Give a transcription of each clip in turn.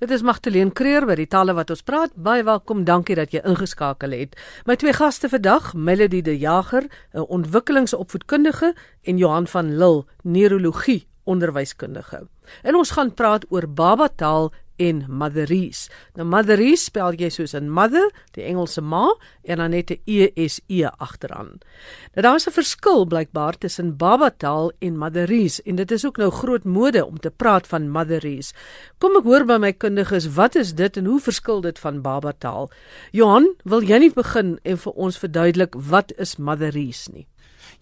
Dit is Magtleen Creer by die talle wat ons praat. Baie welkom. Dankie dat jy ingeskakel het. My twee gaste vandag, Melody de Jager, 'n ontwikkelingsopvoedkundige en Johan van Lille, neurologie onderwyskundige. En ons gaan praat oor babataal en motherese. Nou motherese spel jy soos in mother, die Engelse ma en dan net 'n ESE agteraan. Nou daar's 'n verskil blykbaar tussen babataal en motherese en dit is ook nou groot mode om te praat van motherese. Kom ek hoor by my kundiges, wat is dit en hoe verskil dit van babataal? Johan, wil jy nie begin en vir ons verduidelik wat is motherese nie?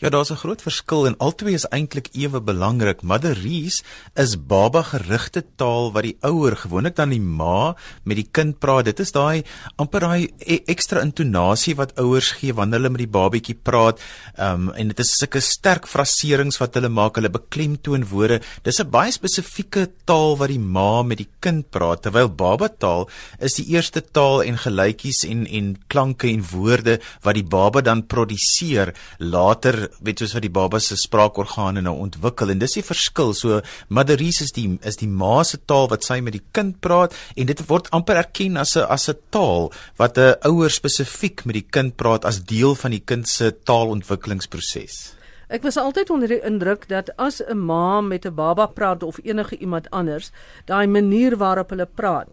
Ja, daar's 'n groot verskil en albei is eintlik ewe belangrik. Motherese is baba gerigte taal wat die ouer, gewoonlik dan die ma, met die kind praat. Dit is daai amper daai e ekstra intonasie wat ouers gee wanneer hulle met die babatjie praat. Ehm um, en dit is sulke sterk fraserings wat hulle maak, hulle beklemtoon woorde. Dis 'n baie spesifieke taal wat die ma met die kind praat, terwyl baba taal is die eerste taal en gelykies en en klanke en woorde wat die baba dan produseer later weet soos wat die baba se spraakorgane nou ontwikkel en dis die verskil. So motherese is die is die ma se taal wat sy met die kind praat en dit word amper erken as 'n as 'n taal wat 'n ouer spesifiek met die kind praat as deel van die kind se taalontwikkelingsproses. Ek was altyd onder die indruk dat as 'n ma met 'n baba praat of enige iemand anders, daai manier waarop hulle praat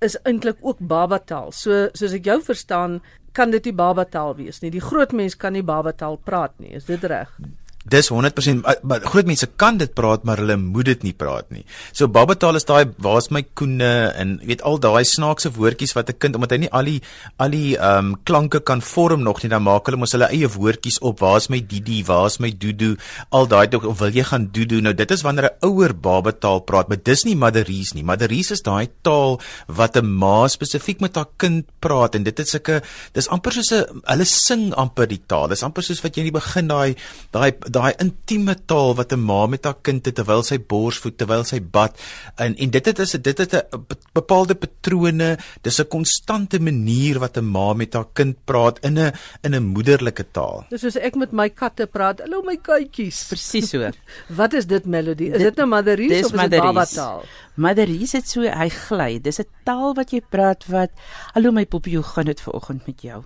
is eintlik ook babataal. So soos ek jou verstaan, kan dit nie babataal wees nie. Die groot mens kan nie babataal praat nie. Is dit reg? Dis 100% maar groot mense kan dit praat maar hulle moet dit nie praat nie. So babataal is daai waar's my koene en weet al daai snaakse woordjies wat 'n kind omdat hy nie al die al die ehm um, klanke kan vorm nog nie dan maak hulle mos hulle eie woordjies op. Waar's my didi? Waar's my dudu? Al daai tog of wil jy gaan dudu? Nou dit is wanneer 'n ouer babataal praat, maar dis nie motherese nie. Motherese is daai taal wat 'n ma spesifiek met haar kind praat en dit is sulke dis amper soos 'n hulle sing amper die taal. Dis amper soos wat jy in die begin daai daai daai intieme taal wat 'n ma met haar kind het terwyl sy borsvoed terwyl sy bad. En en dit het is dit het 'n bepaalde patrone. Dis 'n konstante manier wat 'n ma met haar kind praat in 'n in 'n moederlike taal. Dis soos ek met my katte praat. Hallo my katjies. Presies so. Wat is dit melody? Is dit 'n nou motherese of is dit baba taal motherese het so hy gly. Dis 'n taal wat jy praat wat hallo my poppie hoe gaan dit vanoggend met jou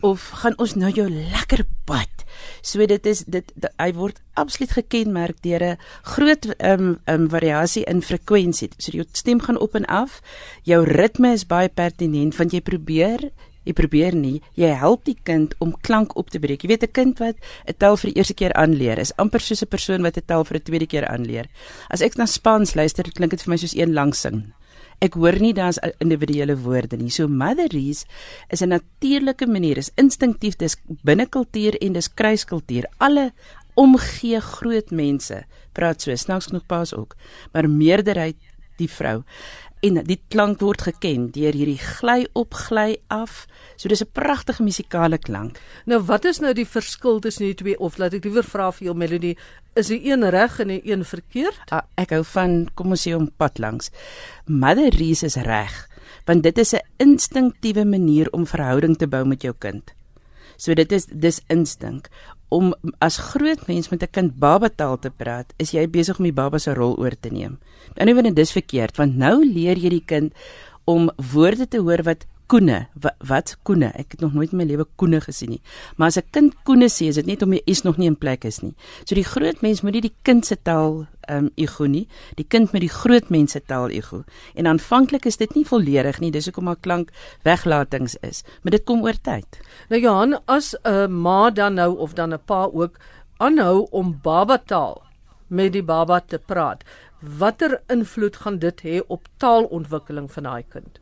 of gaan ons nou jou lekker bad So dit is dit, dit hy word absoluut gekenmerk deur 'n groot ehm um, um, variasie in frekwensie. So jou stem gaan op en af. Jou ritme is baie pertinent want jy probeer Jy probeer nie, jy help die kind om klank op te breek. Jy weet 'n kind wat 'n tel vir die eerste keer aanleer, is amper soos 'n persoon wat 'n tel vir 'n tweede keer aanleer. As ek na Spaans luister, klink dit vir my soos een lang sing. Ek hoor nie daar's individuele woorde nie. So motherese is 'n natuurlike manier, is instinktief, dis binne kultuur en dis kruiskultuur. Alle omgee groot mense praat so, snaaks genoeg paas ook, maar meerderheid die vrou en die klank word geken deur hierdie gly op gly af. So dis 'n pragtige musikale klank. Nou wat is nou die verskil tussen die twee of laat ek liewer vra vir jou melodie, is die een reg en die een verkeerd? Ah, ek hou van kom ons sê om pad langs. Mother Reese is reg, want dit is 'n instinktiewe manier om verhouding te bou met jou kind. So dit is dis instink om as groot mens met 'n kind babataal te praat, is jy besig om die baba se rol oor te neem. Nou nie wanneer dis verkeerd, want nou leer jy die kind om woorde te hoor wat koene, wat, wat koene? Ek het nog nooit in my lewe koene gesien nie. Maar as 'n kind koene sê, is dit net om jy is nog nie in plek is nie. So die groot mens moet nie die kind se taal ehm um, ego nie, die kind met die groot mense taal ego. En aanvanklik is dit nie volledig nie, dis hoekom maar klank weglatings is, maar dit kom oor tyd. Nou Johan, as 'n uh, ma dan nou of dan 'n pa ook aanhou om baba taal met die baba te praat, watter invloed gaan dit hê op taalontwikkeling van daai kind?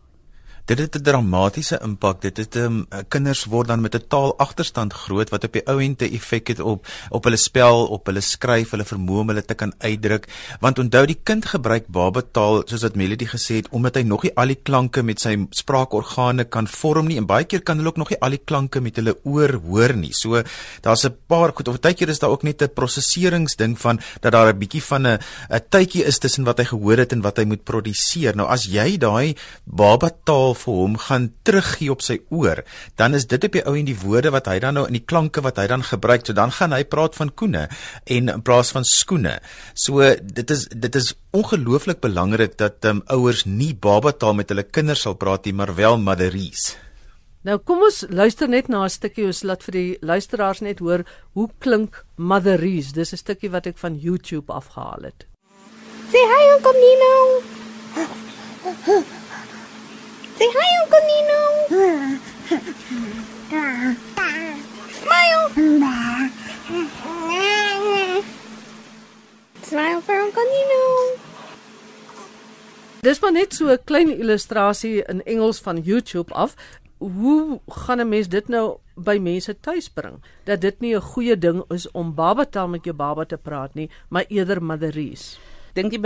Dit het 'n dramatiese impak. Dit het um, kinders word dan met 'n taalagterstand groot wat op die ou end 'n effek het op op hulle spel, op hulle skryf, hulle vermoë om hulle te kan uitdruk. Want onthou die kind gebruik babataal soos wat Melody gesê het omdat hy nog nie al die klanke met sy spraakorgane kan vorm nie en baie keer kan hulle ook nog nie al die klanke met hulle oor hoor nie. So daar's 'n paar goed of tydjie is daar ook net 'n proseseringsding van dat daar 'n bietjie van 'n 'n tydjie is tussen wat hy gehoor het en wat hy moet produseer. Nou as jy daai babataal vir hom gaan teruggee op sy oor, dan is dit op die ou en die woorde wat hy dan nou in die klanke wat hy dan gebruik, so dan gaan hy praat van koene en in plaas van skoene. So dit is dit is ongelooflik belangrik dat um, ouers nie babataal met hulle kinders sal praat nie, maar wel motherese. Nou kom ons luister net na 'n stukkie ons laat vir die luisteraars net hoor hoe klink motherese. Dis 'n stukkie wat ek van YouTube afgehaal het. Say hi, Uncle Nino. Say hi, Uncle Nino. Smile. Smile for Uncle Nino. Dis maar net so 'n klein illustrasie in Engels van YouTube af. Hoe gaan 'n mens dit nou by mense tuis bring dat dit nie 'n goeie ding is om babataal met jou baba te praat nie, maar eerder motherese? Dink die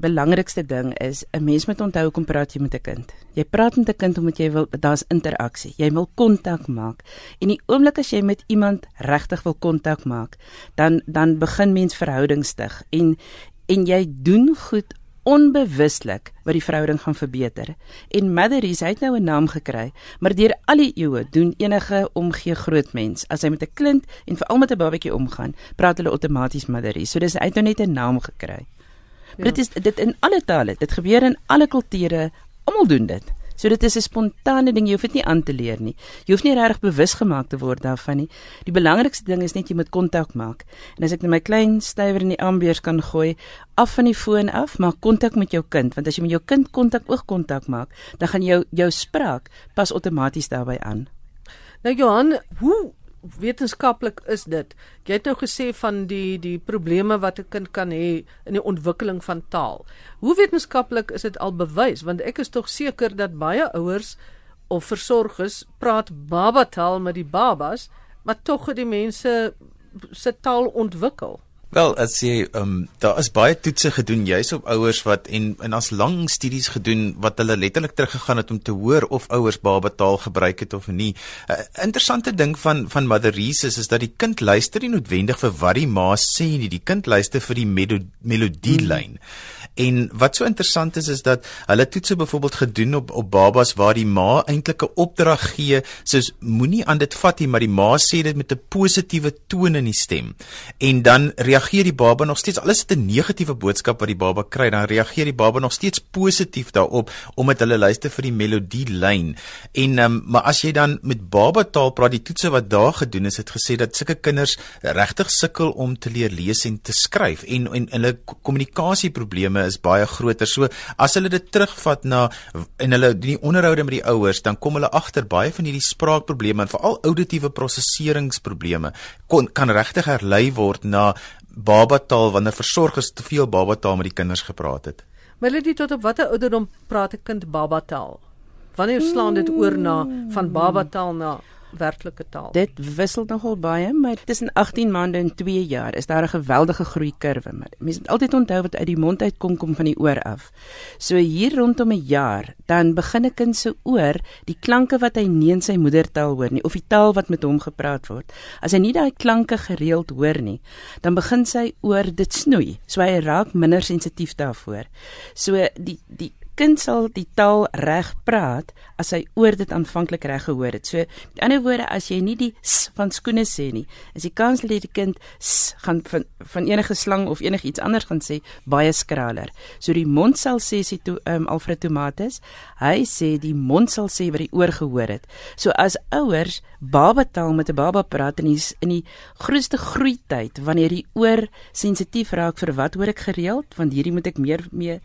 belangrikste ding is 'n mens moet onthou kom praat jy met 'n kind. Jy praat met 'n kind omdat jy wil daar's interaksie. Jy wil kontak maak. En die oomblik as jy met iemand regtig wil kontak maak, dan dan begin mens verhoudings stig en en jy doen goed onbewuslik wat die verhouding gaan verbeter. En Motheries het nou 'n naam gekry, maar deur al die eeue doen enige omgee groot mens as hy met 'n kind en veral met 'n babatjie omgaan, praat hulle outomaties Motheries. So dis hy het nou net 'n naam gekry. Ja. Dit is dit in alle tale. Dit gebeur in alle kulture. Almal doen dit. So dit is 'n spontane ding. Jy hoef dit nie aan te leer nie. Jy hoef nie regtig bewus gemaak te word daarvan nie. Die belangrikste ding is net jy moet kontak maak. En as ek net my klein stywer in die ambeurs kan gooi, af van die foon af, maak kontak met jou kind, want as jy met jou kind kontak oog kontak maak, dan gaan jou jou spraak pas outomaties daarbey aan. Nou Johan, hoe wetenskaplik is dit? Jy het nou gesê van die die probleme wat 'n kind kan hê in die ontwikkeling van taal. Hoe wetenskaplik is dit al bewys? Want ek is tog seker dat baie ouers of versorgers praat babataal met die babas, maar tog het die mense se taal ontwikkel. Wel, as jy ehm um, daar is baie toetse gedoen juis op ouers wat en en as lang studies gedoen wat hulle letterlik teruggegaan het om te hoor of ouers baba taal gebruik het of nie. 'n uh, Interessante ding van van Motherese is, is dat die kind luister nie noodwendig vir wat die ma sê nie, die kind luister vir die melodielyn. Hmm. En wat so interessant is is dat hulle toetse byvoorbeeld gedoen op op babas waar die ma eintlik 'n opdrag gee, soos moenie aan dit vat nie, maar die ma sê dit met 'n positiewe toon in die stem. En dan reageer die baba nog steeds alles het 'n negatiewe boodskap wat die baba kry, dan reageer die baba nog steeds positief daarop omdat hulle luister vir die melodielyn. En um, maar as jy dan met baba taal praat, die toetse wat daar gedoen is, het gesê dat sulke kinders regtig sukkel om te leer lees en te skryf en en hulle kommunikasieprobleme is baie groter. So as hulle dit terugvat na en hulle die onderhoude met die ouers, dan kom hulle agter baie van hierdie spraakprobleme en veral auditiewe prosesseringsprobleme kon kan regtig herlei word na babataal wanneer versorgers te veel babataal met die kinders gepraat het. Melody tot op watter ouderdom praat 'n kind babataal? Wanneer slaan dit oor na van babataal na werklike taal. Dit wissel nogal baie, maar tussen 18 maande en 2 jaar is daar 'n geweldige groeikurwe. Mense moet altyd onthou wat uit die mond uitkom kom van die oor af. So hier rondom 'n jaar, dan begin 'n kind se oor die klanke wat hy nie in sy moedertaal hoor nie of die taal wat met hom gepraat word. As hy nie daai klanke gereeld hoor nie, dan begin sy oor dit snoei. So hy raak minder sensitief daarvoor. So die die kind sal die taal reg praat as hy oor dit aanvanklik reg gehoor het. So, met ander woorde, as jy nie die s van skoene sê nie, is die kans dat die kind s gaan van van enige slang of enigiets anders gaan sê baie skraler. So die mond sal sê sy toe um, Alfred Tomates, hy sê die mond sal sê wat die oor gehoor het. So as ouers baba taal met 'n baba praat in die in die grootste groei tyd wanneer die oor sensitief raak vir wat hoor ek gereeld, want hierdie moet ek meer mee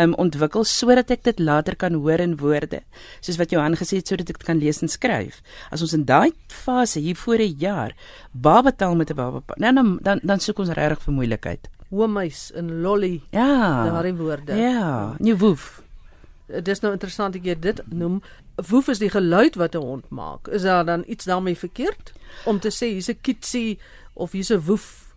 um, ontwikkel sodat ek dit later kan hoor in woorde soos wat Johan gesê het sodat ek dit kan lees en skryf. As ons in daai fase hier voor 'n jaar babataal met 'n baba nou, dan dan dan soek ons regtig vir moeilikheid. Homeis en lolly ja. daardie woorde. Ja nie woef. Dit is nou interessant ek jy dit noem. Woef is die geluid wat 'n hond maak. Is daar dan iets daarmee verkeerd? Om te sê hier's 'n kitsie of hier's 'n woef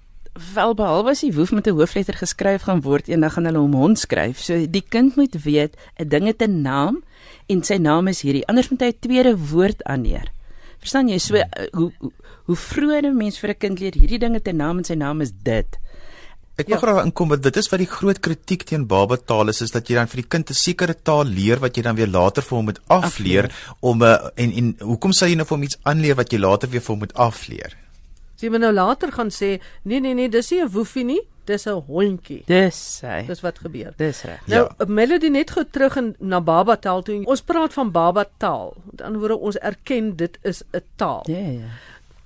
wel behalwe as die woef met 'n hoofletter geskryf gaan word eendag gaan hulle hom hond skryf. So die kind moet weet 'n ding het 'n naam en sy naam is hierdie. Anders moet hy 'n tweede woord aanneer. Verstaan jy? So uh, hoe hoe, hoe vroeër 'n mens vir 'n kind leer hierdie ding het 'n naam en sy naam is dit. Ek wil Ja. graag inkom want dit is wat die groot kritiek teen babataal is is dat jy dan vir die kind 'n sekere taal leer wat jy dan weer later vir hom moet afleer om 'n en en hoekom sal jy nou vir hom iets aanleer wat jy later weer vir hom moet afleer? As jy nou later gaan sê, nee nee nee, dis nie 'n woefie nie, dis 'n hondjie. Dis hy. Dis wat gebeur. Dis reg. Nou, ja. Melody net gou terug in na baba taal toe. Ons praat van baba taal. Met ander woorde, ons erken dit is 'n taal. Ja ja.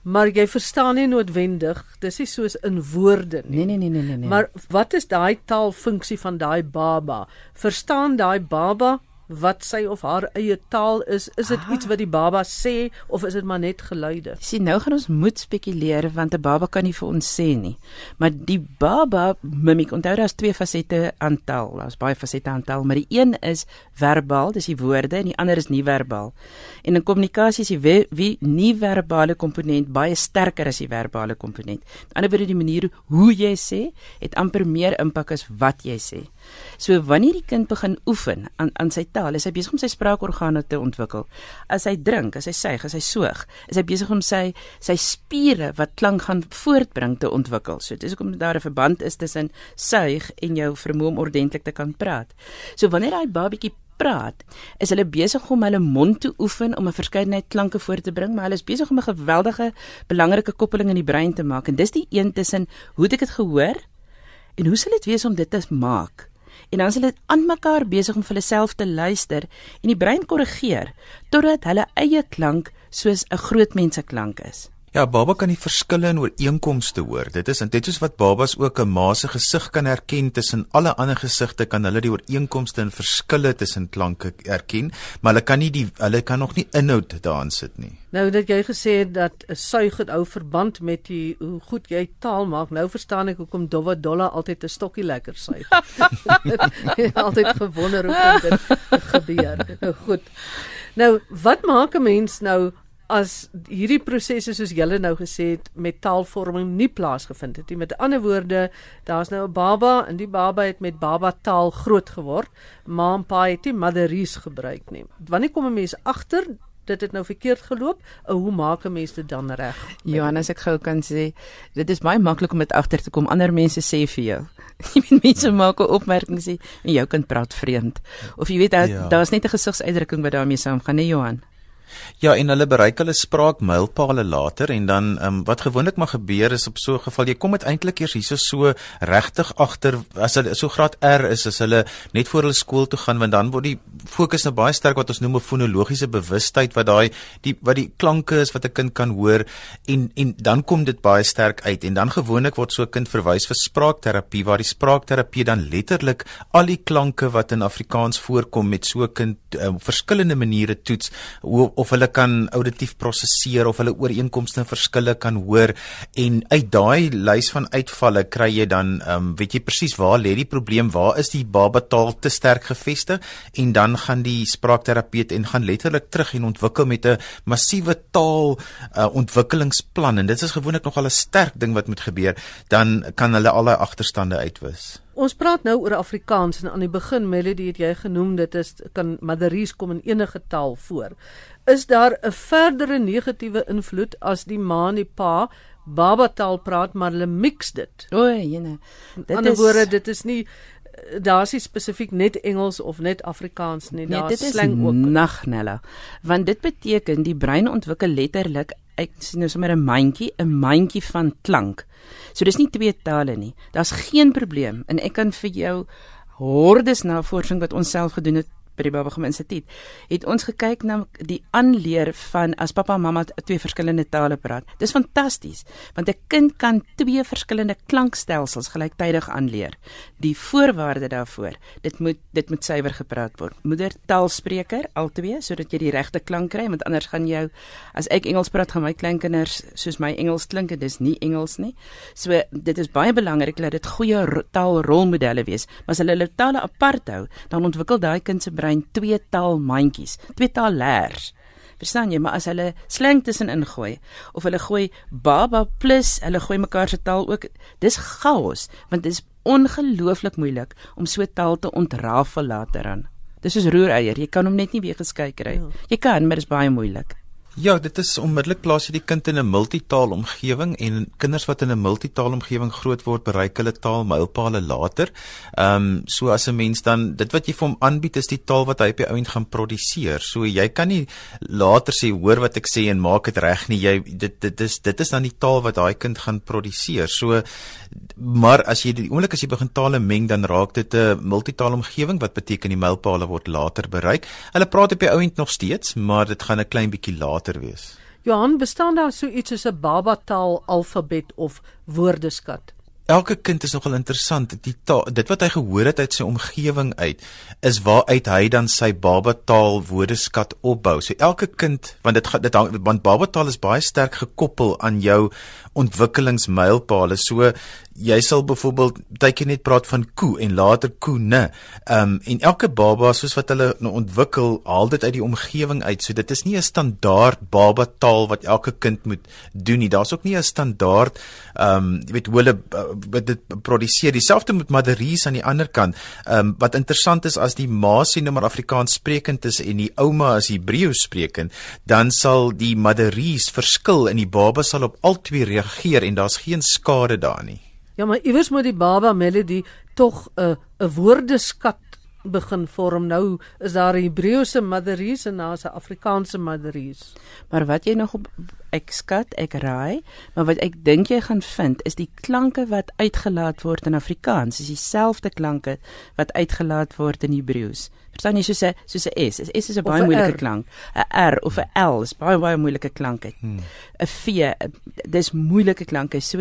Maar jy verstaan nie noodwendig, dis nie soos in woorde nie. Nee nee nee nee nee. nee. Maar wat is daai taalfunksie van daai baba? Verstaan daai baba wat sy of haar eie taal is? Is dit Ah. iets wat die baba sê of is dit maar net geluide? Sien, nou gaan ons moet spekuleer want 'n baba kan nie vir ons sê nie. Maar die baba mimiek, onthou daar's twee fasette aan taal. Daar's baie fasette aan taal, maar die een is verbaal, dis die woorde en die ander is nie verbaal. En in kommunikasie is die wie, wie nie verbale komponent baie sterker as die verbale komponent. Met ander woorde die manier hoe jy sê, het amper meer impak as wat jy sê. So wanneer die kind begin oefen aan aan sy taal, is hy besig om sy spraakorgane te ontwikkel. As hy drink, as hy suig, as hy soog, is hy besig om sy sy spiere wat klank gaan voortbring te ontwikkel. So dis hoekom daar 'n verband is tussen suig en jou vermoë om ordentlik te kan praat. So wanneer hy babatjie praat, is hulle besig om hulle mond te oefen om 'n verskeidenheid klanke voor te bring, maar hulle is besig om 'n geweldige belangrike koppeling in die brein te maak en dis die een tussen hoe het ek dit gehoor en hoe sal dit wees om dit te maak? En dan is hulle aan mekaar besig om vir hulle self te luister en die brein korrigeer totdat hulle eie klank soos 'n groot mens se klank is. Ja, baba kan die verskille in ooreenkomste hoor. Dit is en dit is wat babas ook 'n ma se gesig kan herken tussen alle ander gesigte kan hulle die ooreenkomste en verskille tussen klanke herken, maar hulle kan nie die hulle kan nog nie inhoud daarin sit nie. Nou dat jy gesê het dat 'n suig het ou verband met die hoe goed jy taal maak. Nou verstaan ek hoekom Dowwa Dolla altyd 'n stokkie lekker suig. altyd gewonder hoekom dit gebeur. Nou goed. Nou wat maak 'n mens nou as hierdie prosesse soos julle nou gesê het met taalvorming nie plaasgevind het nie. Met ander woorde, daar's nou 'n baba en die baba het met baba taal groot geword. Ma en pa het nie motheries gebruik nie. Wanneer kom 'n mens agter dit het nou verkeerd geloop? Hoe maak 'n mens dit dan reg? Johannes ek gou kan sê, dit is baie maklik om dit agter te kom. Ander mense sê vir jou. Jy weet mense maak 'n opmerking sê en jou kind praat vreemd. Of jy weet daar Ja. daar's net 'n gesigsuitdrukking wat daarmee saamgaan, nee Johan. Ja, en hulle bereik hulle spraakmylpale later en dan um, wat gewoonlik maar gebeur is op so 'n geval jy kom eintlik eers hierso so regtig agter as hulle so graad R is as hulle net voor hulle skool toe gaan want dan word die fokus nou baie sterk wat ons noem 'n fonologiese bewustheid wat daai die wat die klanke is wat 'n kind kan hoor en en dan kom dit baie sterk uit en dan gewoonlik word so 'n kind verwys vir spraakterapie waar die spraakterapie dan letterlik al die klanke wat in Afrikaans voorkom met so 'n kind uh, verskillende maniere toets hoe of hulle kan auditief prosesseer of hulle ooreenkomste en verskille kan hoor en uit daai lys van uitvalle kry jy dan um, weet jy presies waar lê die probleem waar is die baba taal te sterk gevestig en dan gaan die spraakterapeut en gaan letterlik terug en ontwikkel met 'n massiewe taal uh, ontwikkelingsplan en dit is gewoonlik nogal 'n sterk ding wat moet gebeur dan kan hulle al daai agterstande uitwis. Ons praat nou oor Afrikaans en aan die begin Melody het jy genoem dit is kan motheries kom in enige taal voor. Is daar 'n verdere negatiewe invloed as die ma en die pa baba taal praat maar hulle mix dit? O, jene. Dit ander is woorde dit is nie daar's nie spesifiek net Engels of net Afrikaans nie, Nee, dit is slang ook. nagnella. Want dit beteken die brein ontwikkel letterlik ek sien nou sommer 'n mandjie, 'n mandjie van klank. So dis nie twee tale nie. Daar's geen probleem en ek kan vir jou hordes navorsing wat ons self gedoen het by die Babagam Instituut, het ons gekyk na die aanleer van as pappa en mamma twee verskillende tale praat. Dis fantasties, want 'n kind kan twee verskillende klankstelsels gelyktydig aanleer. Die voorwaarde daarvoor, dit moet dit moet suiwer gepraat word. Moedertaalspreker albei sodat jy die regte klank kry, want anders gaan jou as ek Engels praat gaan my kleinkinders soos my Engels klink en dis nie Engels nie. So dit is baie belangrik dat dit goeie ro- taalrolmodelle wees. Maar as hulle hulle tale apart hou, dan ontwikkel daai kind se brein twee taalmandjies, twee taallers. Verstaan jy, maar as hulle slang tussen ingooi of hulle gooi baba plus hulle gooi mekaar se taal ook, dis chaos, want dit is ongelooflik moeilik om so taal te ontrafel later aan. Dis soos roereier, jy kan hom net nie weer geskei kry. Ja. Jy kan, maar dit is baie moeilik. Ja, dit is onmiddellik plaas jy die kind in 'n multitaal omgewing en kinders wat in 'n multitaal omgewing groot word, bereik hulle taalmylpale later. Ehm um, so as 'n mens dan dit wat jy vir hom aanbied is die taal wat hy op die ouend gaan produseer. So jy kan nie later sê hoor wat ek sê en maak dit reg nie. Jy dit dit is dit is dan die taal wat daai kind gaan produseer. So maar as jy die oomblik as jy begin tale meng dan raak dit 'n multitaal omgewing wat beteken die mylpale word later bereik. Hulle praat op die ouend nog steeds, maar dit gaan 'n klein bietjie later later wees. Johan, bestaan daar so iets soos 'n babataal alfabet of woordeskat? Elke kind is nogal interessant. Die taal, dit wat hy gehoor het uit sy omgewing uit, is waaruit hy dan sy babataal woordeskat opbou. So elke kind, want dit dit hang want babataal is baie sterk gekoppel aan jou ontwikkelingsmylpale. So jy sal byvoorbeeld tydjie net praat van koe en later koene. Ehm um, en elke baba soos wat hulle nou ontwikkel, haal dit uit die omgewing uit. So dit is nie 'n standaard baba taal wat elke kind moet doen nie. Daar's ook nie 'n standaard ehm um, jy weet hoe hulle uh, dit produseer. Dieselfde met Maderies aan die ander kant. Ehm um, wat interessant is as die ma sien nou maar Afrikaans sprekend is en die ouma is Hebreeus sprekend, dan sal die Maderies verskil en die baba sal op albei reageer en daar's geen skade daar nie. Ja, maar iewers moet die baba melody tog 'n 'n woordeskat begin vorm. Nou is daar 'n Hebreëse motheries en daar's 'n Afrikaanse motheries. Maar wat jy nog op ek skat, ek raai, maar wat ek dink jy gaan vind is die klanke wat uitgelaat word in Afrikaans, is dieselfde klanke wat uitgelaat word in Hebreëus. Verstaan jy soos 'n soos 'n S. 'n S is 'n baie moeilike klank. 'n R of 'n L is baie baie moeilike klanke. 'n hmm. V, dis moeilike klanke. So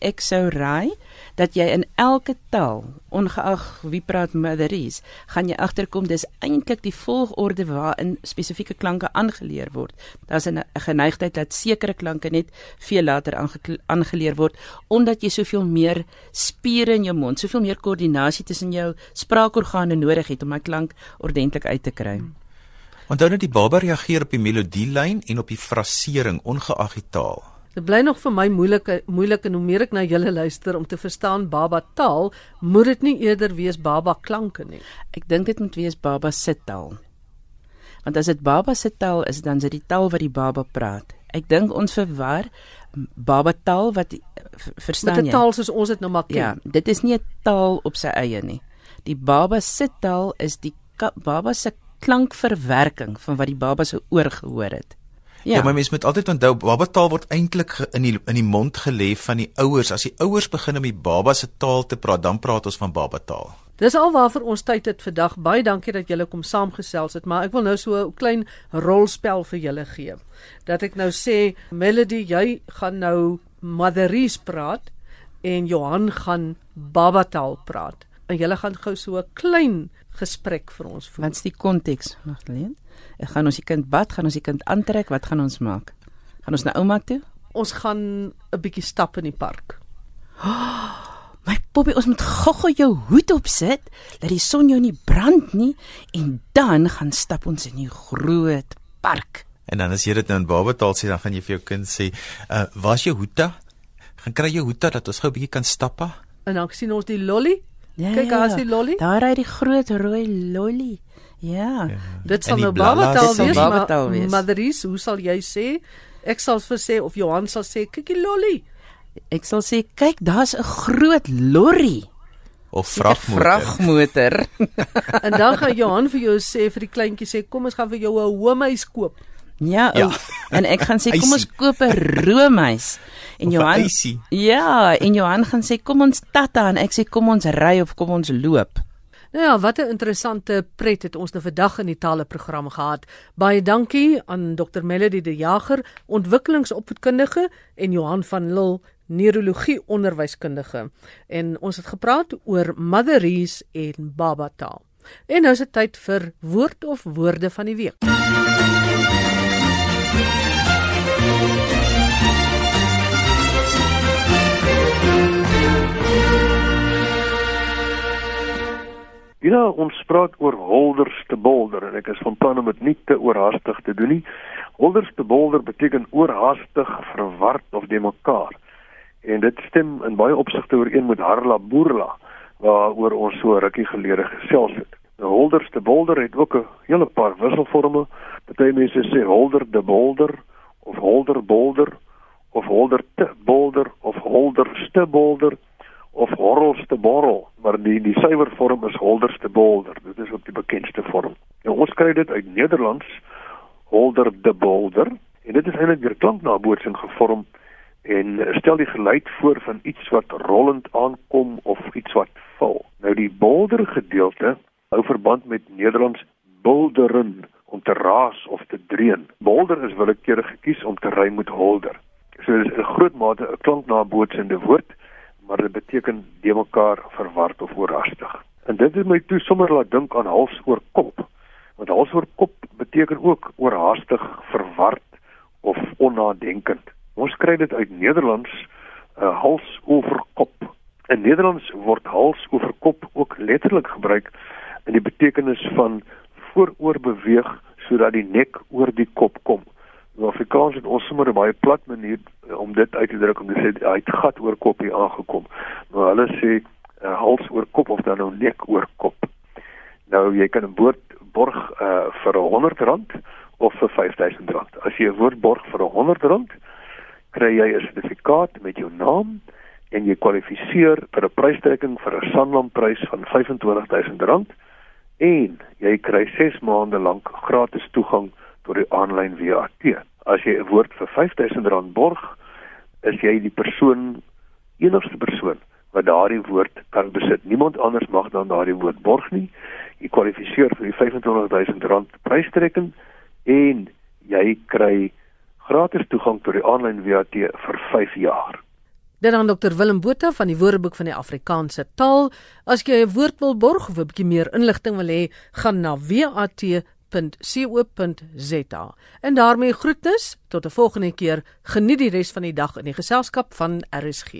ek sou raai dat jy in elke taal, ongeag wie praat Matheries, gaan jy agterkom dis eintlik die volgorde waarin spesifieke klanke aangeleer word. Daar's 'n geneigtheid dat sekere klanke net veel later aangeleer word omdat jy soveel meer spiere in jou mond, soveel meer koördinasie tussen jou spraakorgane nodig het om 'n klank ordentlik uit te kry. Onthou net die baba reageer op die melodielyn en op die frasering ongeag die taal. Dit bly nog vir my moeilike moeilik en hoe meer ek na julle luister om te verstaan baba taal, moet dit nie eerder wees baba klanke nie. Ek dink dit moet wees baba se taal. Want as dit baba se taal is, dan is dit die taal wat die baba praat. Ek dink ons verwar baba taal wat verstaan jy? Met 'n taal soos ons dit nou maar ken. Ja, dit is nie 'n taal op sy eie nie. Die baba se taal is die baba se klankverwerking van wat die baba se oor gehoor het. Ja, ja maar mens moet altyd onthou baba taal word eintlik in die in die mond gelê van die ouers. As die ouers begin om die baba se taal te praat, dan praat ons van baba taal. Dis alwaarvoor ons tyd het vandag. Baie dankie dat julle kom saamgesels het, maar ek wil nou so 'n klein rolspel vir julle gee. Dat ek nou sê Melody, jy gaan nou Matheries praat en Johan gaan baba taal praat. En julle gaan gou so 'n klein gesprek vir ons voer. Wat's die konteks, Magdalene? Ek gaan ons die kind bad, gaan ons die kind aantrek, wat gaan ons maak? Gaan ons na ouma toe? Ons gaan 'n bietjie stap in die park. Oh, my poppie, ons moet gou-gou jou hoed opsit dat die son jou nie brand nie en dan gaan stap ons in die groot park. En dan as jy dit nou in babataal sê, dan gaan jy vir jou kind sê, "Uh, waar's jou hoed da? Gaan kry jou hoed da dat ons gou 'n bietjie kan stap." En dan sien ons die lolly Ja, Kyk, ja. as die lolly. Daar ry die groot rooi lolly. Ja. ja. Dit sal nou babataal wees, maar wees. Maderies, hoe sal jy sê? Ek sal vir sê of Johan sal sê, kyk die lolly. Ek sal sê, kyk, daar's 'n groot lorry of vragmotor. Vragmotor. en dan gaan Johan vir jou sê vir die kleintjie sê, kom ons gaan vir jou 'n homehuis koop. Ja, ja. en ek gaan sê kom ons koop 'n roomhuis. En Johan Ja, en Johan gaan sê kom ons tatta en ek sê kom ons ry of kom ons loop. Nou ja, wat 'n interessante pret het ons nou vandag in die tale program gehad. Baie dankie aan Dr Melody de Jager, ontwikkelingsopvoedkundige en Johan van Lille, neurologie onderwyskundige. En ons het gepraat oor motheries en baba taal. En nou is dit tyd vir woord of woorde van die week. Ja, ons praat oor holders te bolder en ek is van plan om dit nie te oorhaastig te doen nie. Holders te bolder beteken oorhaastig, verward of de mekaar. En dit stem in baie opsigte ooreen met Harla Boerla waaroor ons so rukkie gelede gesels het. Nou holders te bolder het ook 'n hele paar wisselforme. Party mense sê holder de bolder of holderbolder of holderte bolder of holderste bolder of horrelste borrel, maar die die suiwervorm is holderste bolder. Dit is ook die bekendste vorm. Nou ons kry dit uit Nederlands holder de bolder en dit is eintlik deur klanknabootsing gevorm en stel die geluid voor van iets wat rollend aankom of iets wat val. Nou die bolder gedeelte hou verband met Nederlands bulderen om te raas of te dreun. Bolder is willekeurig gekies om te ry met holder. So dit is 'n groot mate 'n klanknabootsende woord, maar dit beteken de mekaar verward of oorhaastig. En dit het my toe sommer laat dink aan hals oor kop. Want hals oor kop beteken ook oorhaastig, verward of onnadenkend. Ons kry dit uit Nederlands uh, hals oor kop. In Nederlands word hals oor kop ook letterlik gebruik in die betekenis van vooroor beweeg sodat die nek oor die kop kom. In Afrikaans het ons sommer 'n baie plat manier eh, om dit uit te druk om te sê hy het gat oor kop hier aangekom. Maar hulle sê uh, hals oor kop of dan nou nek oor kop. Nou jy kan 'n woord borg uh, vir R100 of vir R5000. As jy 'n woord borg vir R100 kry jy 'n sertifikaat met jou naam en jy kwalifiseer vir 'n prystrekking vir 'n Sanlam-prys van R25000 en jy kry 6 maande lank gratis toegang tot die aanlyn WAT. As jy 'n woord vir R5000 borg, is jy die persoon enigste persoon wat daardie woord kan besit. Niemand anders mag dan daardie woord borg nie. Jy kwalifiseer vir die R25000 prystrekking en jy kry gratis toegang tot die aanlyn WAT vir 5 jaar. Dan aan Dr Willem Botha van die Woordeboek van die Afrikaanse Taal. As jy 'n woord wil borg of 'n bietjie meer inligting wil hê, gaan na wat.co.za. En daarmee groetnis tot 'n volgende keer. Geniet die res van die dag in die geselskap van RSG.